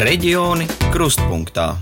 Reģioni krustpunktā.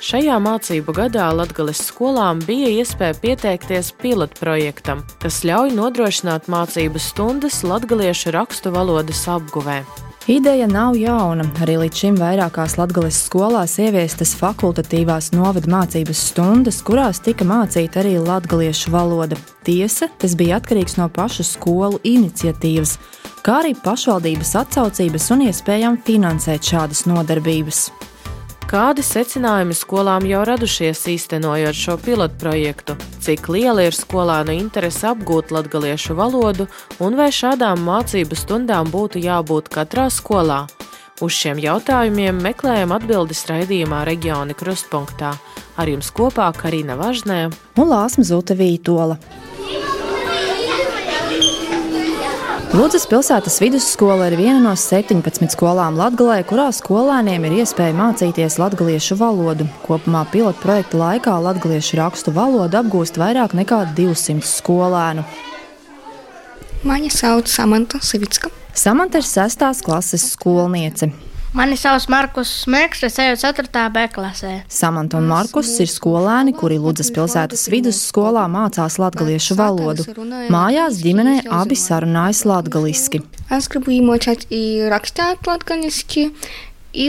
Šajā mācību gadā Latvijas skolām bija iespēja pieteikties pilotprojektam, kas ļauj nodrošināt mācību stundas latviešu rakstu valodas apguvē. Ideja nav jauna. Arī līdz šim vairākās Latvijas skolās ieviestas fakultatīvās novada mācības stundas, kurās tika mācīta arī latviešu valoda. Tiesa, tas bija atkarīgs no pašu skolu iniciatīvas, kā arī pašvaldības atsaucības un iespējām finansēt šādas nodarbības. Kādi secinājumi skolām jau radušies īstenojot šo pilotu projektu? Cik liela ir skolēnu interese apgūt latviešu valodu, un vai šādām mācību stundām būtu jābūt katrā skolā? Uz šiem jautājumiem meklējam atbildes raidījumā Reģiona Krustpunktā. Ar jums kopā Karina Važnē un Lāsma Zute Lūdzes pilsētas vidusskola ir viena no 17 skolām Latvijā, kurā skolēniem ir iespēja mācīties latviešu valodu. Kopumā pilotu projekta laikā latviešu rakstu valodu apgūst vairāk nekā 200 skolēnu. Mani sauc Samanta Savicka. Samanta ir sestās klases skolniece. Mani sauc Markus Smēks, es eju 4. B klasē. Samanta un Markus ir skolēni, kuri Ludzas pilsētas vidusskolā mācās latviešu valodu. Mājās ģimenē abi sarunājas latgaliski. Es gribu iemācīt rakstīt latgaliski,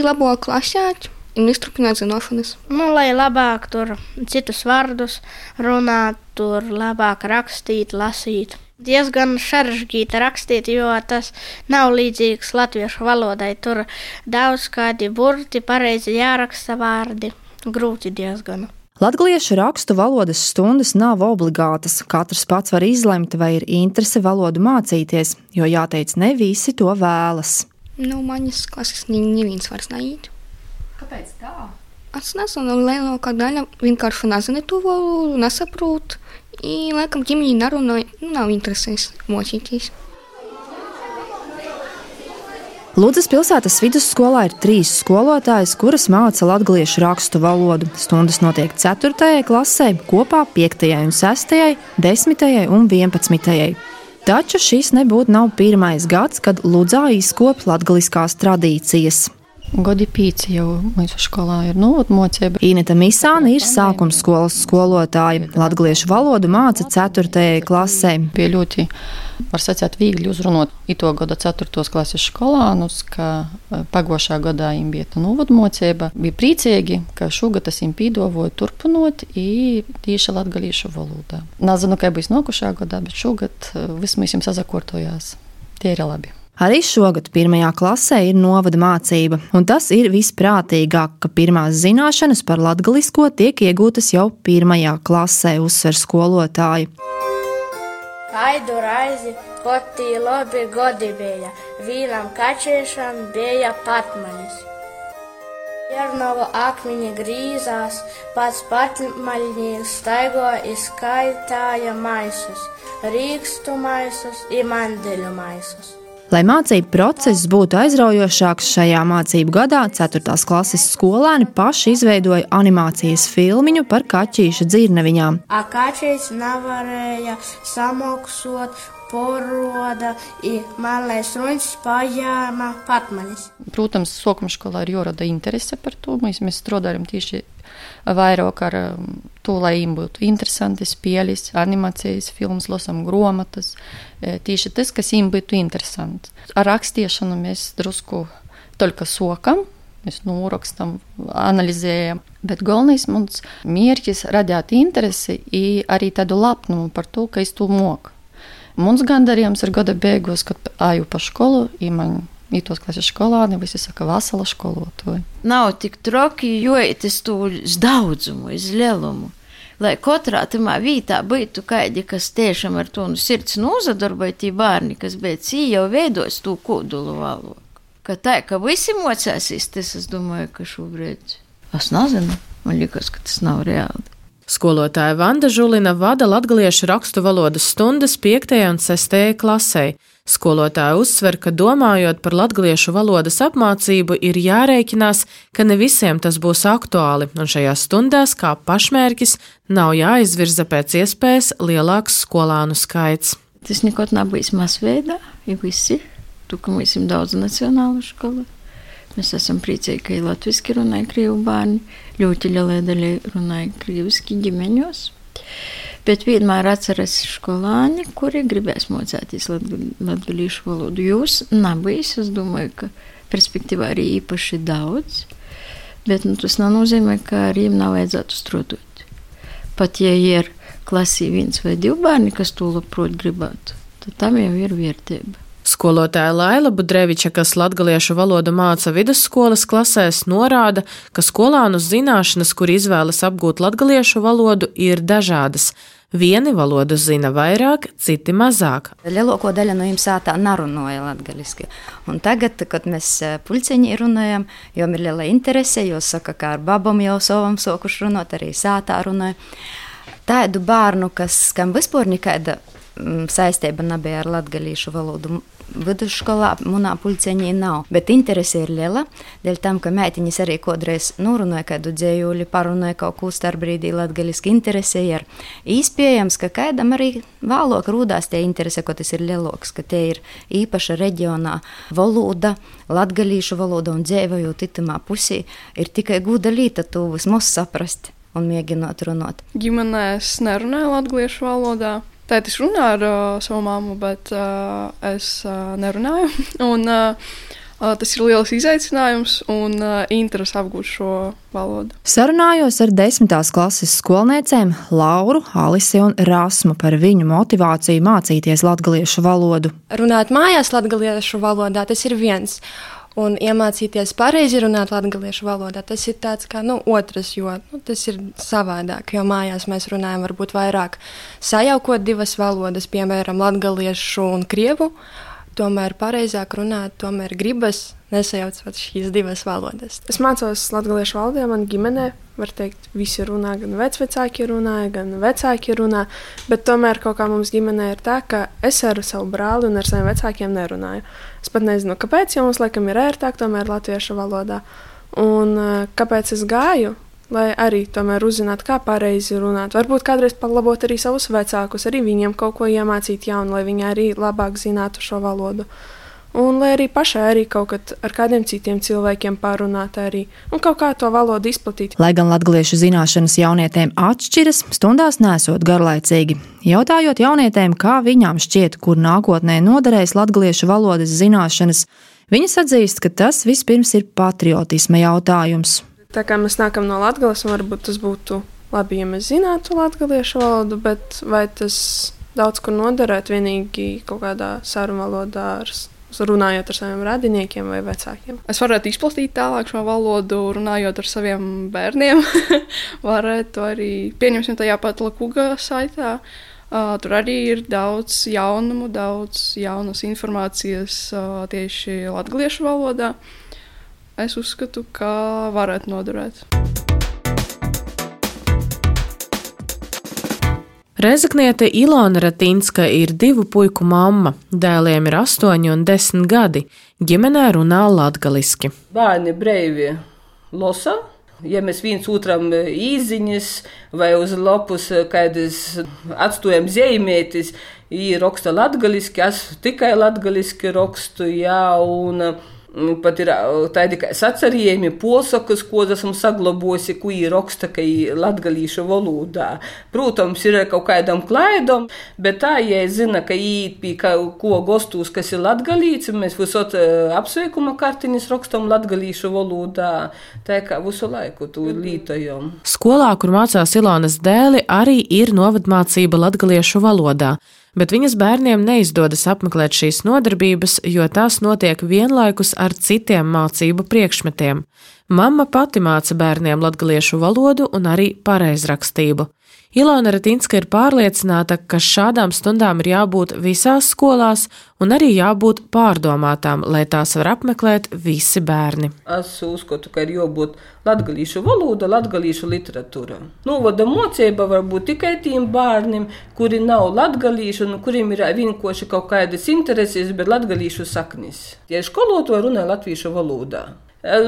labāk lasīt. Un izturpināt zināšanas. Nu, lai labāk tur citus vārdus runāt, tur labāk rakstīt, lasīt diezgan sarežģīti rakstīt, jo tas nav līdzīgs latviešu valodai. Tur daudz kādi burti, pareizi jāraksta vārdi. Grūti diezgan. Latviešu rakstu valodas stundas nav obligātas. Katrs pats var izlemt, vai ir interese valodu mācīties, jo jāteic, ne visi to vēlas. Nu, manas klases neviens vairs neiet. Kāpēc tā? Es nezinu, lielākā daļa vienkārši nezina to valodu, nesaprot. I laikam ģimene nerunāja, nu, nav interesēs mocīties. Lūdzes pilsētas vidusskolā ir trīs skolotājas, kuras māca latviešu rakstu valodu. Stundas notiek 4. klasē, kopā 5. un 6., 10. un 11. Taču šis nebūtu nav pirmais gads, kad Ludzā izkopja latgaliskās tradīcijas. Gadi pīci jau mūsu skolā ir novadmocība. Ineta Misāna ir sākuma skolas skolotāja. Latgaliešu valodu māca 4. klasē. Bija ļoti, var sacīt, viegli uzrunot ito gada 4. klases skolānus, ka e, pagošā gadā viņiem bija novadmocība. Bija priecīgi, ka šogad tas viņiem pīdovoja turpinot tieši latgaliešu valodā. Nezinu, kā būs nokušā gadā, bet šogad e, mēs jums sazakortojās. Tie ir labi. Arī šogad pirmajā klasē ir novada mācība, un tas ir visprātīgāk, ka pirmās zināšanas par latgalisko tiek iegūtas jau pirmajā klasē, uzsver skolotāji. Kaidu raizi, kotī labi godi bija, vīram kačiešam bija patmanis. Jernova akmeņi grīzās, pats patmaļnieks staigoja izskaitāja maisus, rīkstu maisus, imandeļu maisus. Lai mācību process būtu aizraujošāks šajā mācību gadā, 4. klases skolēni paši izveidoja animācijas filmu par kaķīšu dzirneviņām. Kaķis nevarēja samoksot, poroda, melnais ruņš pajāma patmaņas. Protams, sokuma skolā ir jārada interese par to. Mēs, mēs strādājam tieši vairāk ar um, to, lai viņiem būtu interesanti spēļas, animācijas, filmas, lasām grāmatas. E, tieši tas, kas viņiem būtu interesanti. Ar rakstīšanu mēs drusku tikai sokam. Mēs norakstām, analizējam. Bet galvenais mums mērķis radīt interesi arī tādu lepnumu par to, ka es to moku. Mums gandarījums ir gada beigās, kad aju pa skolu, ja man Mītos klases skolāni, visi saka, vesela skolotāja. Nav tik troki, jo tas tūlīt daudzumu, iz lielumu. Lai katrā tamā vietā būtu kādi, kas tiešām ar to nu sirds nozadarboja, tie bērni, kas beidz jau veidos to kodolu valodu. Ka tā, ka visi mocēsīs, tas es domāju, ka šobrīd. Es nezinu, man liekas, ka tas nav reāli. Skolotāja Vanda Žulina vada latgaliešu rakstu valodas stundas 5. un 6. klasē. Skolotāja uzsver, ka domājot par latviešu valodas apmācību, ir jārēķinās, ka ne visiem tas būs aktuāli, un šajās stundās kā pašmērķis nav jāizvirza pēc iespējas lielāks skolānu skaits. Tas nekad nav bijis masveidā, ja visi, tu, ka mums ir daudz nacionālu skolu. Mēs esam priecīgi, ka ir latviešu runāja krievu bērni. Ļoti lielai daļai runāja krieviski ģimeņos. Bet vienmēr atceros skolāni, kuri gribēs mocēties latviešu valodu. Jūs nav bijis, es domāju, ka perspektīvā arī īpaši daudz. Bet nu, tas nenozīmē, ka arī viņiem nav vajadzētu strādāt. Pat ja ir klasī viens vai divi bērni, kas to labprāt gribētu, tad tam jau ir vērtība. Skolotāja Laila Budreviča, kas latgaliešu valodu māca vidusskolas klasēs, norāda, ka skolānu zināšanas, kur izvēlas apgūt latgaliešu valodu, ir dažādas. Vieni valodu zina vairāk, citi mazāk. Lielāko daļu no jums sātā nerunāja latviešu. Tagad, kad mēs puļceņi runājam, jau ir liela interese, jo saka, ka ar babam jau savam sokuši runāt, arī sātā runāja. Tādu bērnu, kas, kam vispār nekāda saistība nebija ar latviešu valodu, vidusskolā manā pulceņā nav. Bet interese ir liela. Dēļ tam, ka meitiņas arī kādreiz norunāja kādu dzējuļu, parunāja kaut ko starp brīdī latgaļiski interese ir. Īspējams, ka kādam arī vēlāk rūdās tie interese, ko tas ir lielāks, ka tie ir īpaša reģionā valoda, latgaļīšu valoda un dzēvojot itamā pusī, ir tikai gūda līta to vismaz saprast un mēģinot runāt. Ģimenē es nerunāju latviešu valodā. Tētis runā ar uh, savu māmu, bet uh, es uh, nerunāju. un, uh, uh, tas ir liels izaicinājums un uh, interesi apgūt šo valodu. Sarunājos ar desmitās klases skolniecēm Lauru, Alisi un Rasmu par viņu motivāciju mācīties latviešu valodu. Runāt mājās latviešu valodā tas ir viens. Un iemācīties pareizi runāt latviešu valodā, tas ir tāds kā nu, otrs, jo nu, tas ir savādāk. Jo mājās mēs runājam varbūt vairāk sajaukot divas valodas, piemēram, latviešu un krievu. Tomēr pareizāk runāt, tomēr gribas nesajaucot šīs divas valodas. Es mācos latviešu valodā, man ģimenē, var teikt, visi runā, gan vecvecāki runāja, gan vecāki runā, bet tomēr kaut kā mums ģimenē ir tā, ka es ar savu brāli un ar saviem vecākiem nerunāju. Es pat nezinu, kāpēc, jo mums laikam ir ērtāk tomēr latviešu valodā. Un uh, kāpēc es gāju? Lai arī tomēr uzzinātu, kā pareizi runāt. Varbūt kādreiz palabot arī savus vecākus, arī viņiem kaut ko iemācīt jaunu, lai viņi arī labāk zinātu šo valodu. Uh, Un lai arī pašai arī kaut kad ar kādiem citiem cilvēkiem pārunāt arī un kaut kā to valodu izplatīt. Lai gan latviešu zināšanas jaunietēm atšķiras, stundās nesot garlaicīgi. Jautājot jaunietēm, kā viņām šķiet, kur nākotnē noderēs latviešu valodas zināšanas, viņas atzīst, ka tas vispirms ir patriotisma jautājums. Tā kā mēs nākam no Latvijas, varbūt tas būtu labi, ja mēs zinātu latviešu valodu, bet vai tas daudz kur noderēt vienīgi kaut kādā sarunu valodā ar runājot ar saviem radiniekiem vai vecākiem. Es varētu izplatīt tālāk šo valodu, runājot ar saviem bērniem. varētu arī, pieņemsim, tajā pat Lakuga saitā. Uh, tur arī ir daudz jaunumu, daudz jaunas informācijas uh, tieši latviešu valodā. Es uzskatu, ka varētu noderēt. Rezekniete Ilona Ratinska ir divu puiku mamma, dēliem ir astoņi un desmit gadi. Ģimenē runā latgaliski. Bērni brīvi losa. Ja mēs viens otram īziņas vai uz lapus kādas atstājam zīmētis, ir raksta latgaliski, es tikai latgaliski rakstu, jā, un pat ir tādi kā sacerījumi, posakas, ko esam saglabojusi, ko ir raksta, ka ir latgalīšu valodā. Protams, ir kaut kādam klaidam, bet tā, ja zina, ka īt pie ko gostus, kas ir latgalīts, mēs visot apsveikuma kartiņas rakstam latgalīšu valodā, tā kā visu laiku to lītojam. Skolā, kur mācās Ilonas dēli, arī ir novadmācība latgaliešu valodā bet viņas bērniem neizdodas apmeklēt šīs nodarbības, jo tās notiek vienlaikus ar citiem mācību priekšmetiem. Mama pati māca bērniem latviešu valodu un arī pareizrakstību. Ilona Ratinska ir pārliecināta, ka šādām stundām ir jābūt visās skolās un arī jābūt pārdomātām, lai tās var apmeklēt visi bērni. Es uzskatu, ka ir jābūt latviešu valoda, latviešu literatūra. Nu, vada mocība var būt tikai tiem bērniem, kuri nav latviešu, nu, kuriem ir vienkārši kaut kādas intereses, bet latviešu saknis. Ja skolotāji runā latviešu valodā.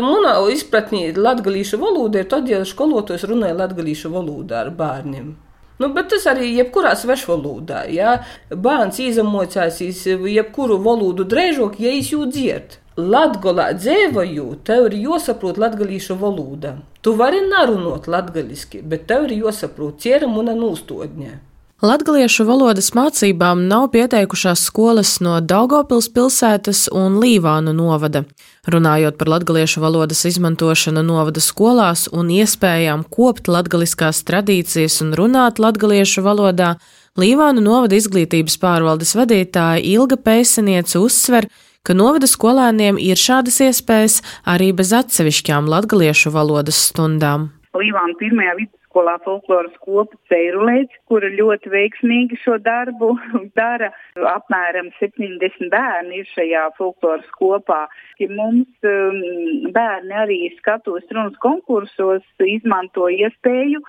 Manā izpratnē latviešu valoda ir tad, ja skolotājs runāja latviešu valodā ar bērniem. Nu, bet tas arī jebkurā svešvalodā. Ja bērns izamocās jebkuru valodu drēžok, ja viņš jau dzird. Latgolā dzīvojot, tev ir jāsaprot latgalīšu valoda. Tu vari narunot latgaliski, bet tev ir jāsaprot ķēram un nūstodņē. Latgaliešu valodas mācībām nav pieteikušās skolas no Daugopils pilsētas un Līvānu novada. Runājot par latgaliešu valodas izmantošanu novada skolās un iespējām kopt latgaliskās tradīcijas un runāt latgaliešu valodā, Līvānu novada izglītības pārvaldes vadītāja Ilga Pēseniece uzsver, ka novada skolēniem ir šādas iespējas arī bez atsevišķām latgaliešu valodas stundām. Līvānu pirmajā vidusskolā folkloras kopa Ceirulēts, kura ļoti veiksmīgi šo darbu dara. Apmēram 70 bērni ir šajā folkloras kopā. Ja mums um, bērni arī skatos runas konkursos, izmanto iespēju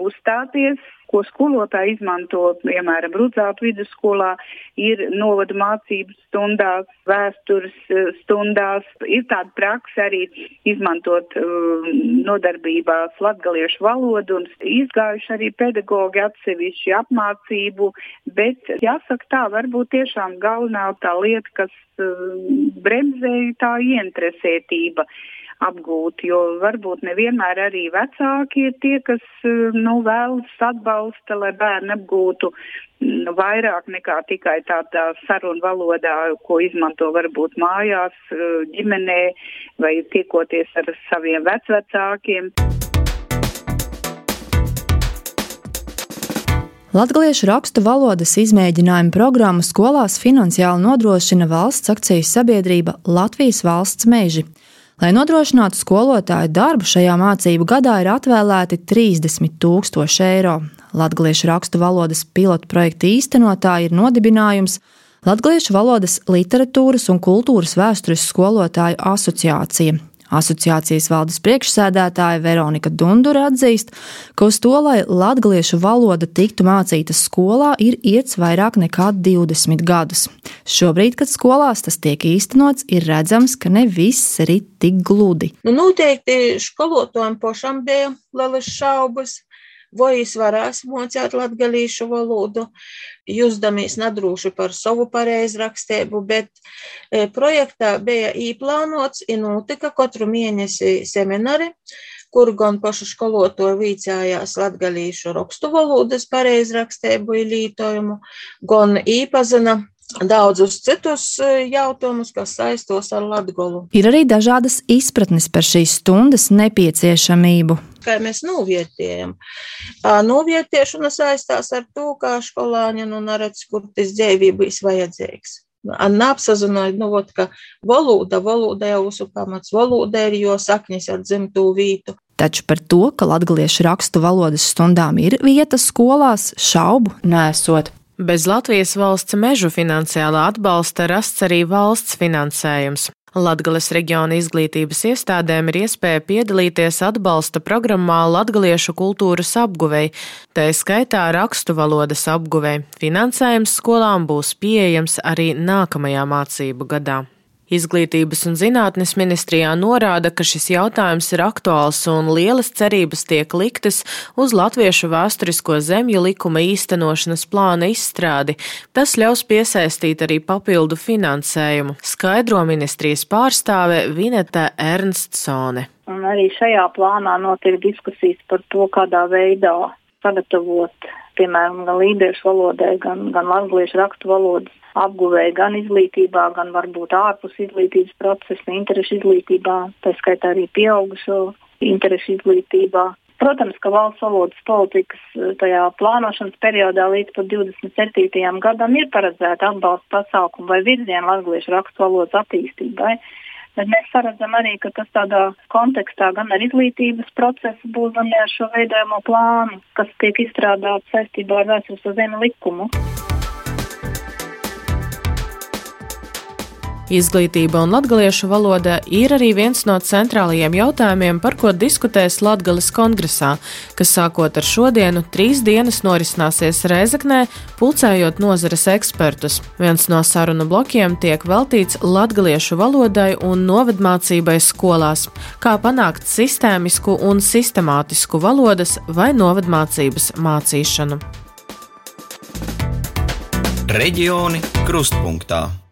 uzstāties ko skolotāji izmanto, piemēram, Rudzātu vidusskolā, ir novada mācības stundās, vēstures eh, stundās. Ir tāda praksa arī izmantot uh, nodarbībās latgaliešu valodu un izgājuši arī pedagogi atsevišķi apmācību, bet jāsaka tā, varbūt tiešām galvenā tā lieta, kas uh, bremzēja tā ieinteresētība. Apgūt, jo varbūt nevienmēr arī vecāki ir tie, kas nu, vēlas atbalsta, lai bērni apgūtu nu, vairāk nekā tikai tādā sarunu valodā, ko izmanto varbūt mājās, ģimenē vai tiekoties ar saviem vecvecākiem. Latviešu rakstu valodas izmēģinājuma programmu skolās finansiāli nodrošina valsts akcijas sabiedrība Latvijas valsts meži. Lai nodrošinātu skolotāju darbu šajā mācību gadā, ir atvēlēti 30 tūkstoši eiro. Latviešu rakstu valodas pilotu projekta īstenotāja ir nodibinājums Latviešu valodas literatūras un kultūras vēstures skolotāju asociācija. Asociācijas valdes priekšsēdētāja Veronika Dundura atzīst, ka uz to, lai latviešu valoda tiktu mācīta skolā, ir iets vairāk nekā 20 gadus. Šobrīd, kad skolās tas tiek īstenots, ir redzams, ka ne viss ir tik gludi. Nu, noteikti skolotājiem pašam bija lielas šaubas es varēs mocēt latgalīšu valodu, jusdamies nedrūši par savu pareizrakstību, bet e, projektā bija īplānots un notika katru mēnesi semināri, kur gan pašu skolotoju vīcājās latgalīšu rakstu valodas pareizrakstību lītojumu, gan īpazina daudzus citus e, jautājumus, kas saistos ar Latviju. Ir arī dažādas izpratnes par šīs stundas nepieciešamību. Kā mēs novērtējam? Novērtēšana saistās ar to, kā skolāņi nu neredz, kur tas dzīvības vajadzīgs. Neapsazināja, nu, ot, ka valoda, valoda jau mūsu pamats, valoda ir jo saknis ar dzimto vītu. Taču par to, ka latviešu rakstu valodas stundām ir vieta skolās, šaubu nesot. Bez Latvijas valsts mežu finansiālā atbalsta rasts arī valsts finansējums. Latgales reģiona izglītības iestādēm ir iespēja piedalīties atbalsta programmā Latgaliešu kultūras apguvei, tā skaitā rakstu valodas apguvei. Finansējums skolām būs pieejams arī nākamajā mācību gadā. Izglītības un zinātnes ministrijā norāda, ka šis jautājums ir aktuāls un lielas cerības tiek liktas uz latviešu vēsturisko zemju likuma īstenošanas plāna izstrādi. Tas ļaus piesaistīt arī papildu finansējumu, skaidro ministrijas pārstāve Vineta Ernstsone. Un arī šajā plānā notiek diskusijas par to, kādā veidā sagatavot, piemēram, gan līdešu valodai, gan, gan latviešu rakstu valodas apguvēja gan izglītībā, gan varbūt ārpus izglītības procesa, interešu izglītībā, tā skaitā arī pieaugušo interešu izglītībā. Protams, ka valsts valodas politikas eh, tajā plānošanas periodā līdz pat 27. gadam ir paredzēta atbalsta pasākuma vai virziena latviešu rakstu valodas attīstībai. Bet mēs paredzam arī, ka tas tādā kontekstā gan ar izglītības procesu būs, gan ar šo veidojamo plānu, kas tiek izstrādāts saistībā ar vēstures zemi likumu. Izglītība un latgaliešu valoda ir arī viens no centrālajiem jautājumiem, par ko diskutēs Latgales kongresā, kas sākot ar šodienu trīs dienas norisināsies Reizeknē, pulcējot nozares ekspertus. Viens no sarunu blokiem tiek veltīts latgaliešu valodai un novedmācībai skolās, kā panākt sistēmisku un sistemātisku valodas vai novedmācības mācīšanu. Reģioni krustpunktā.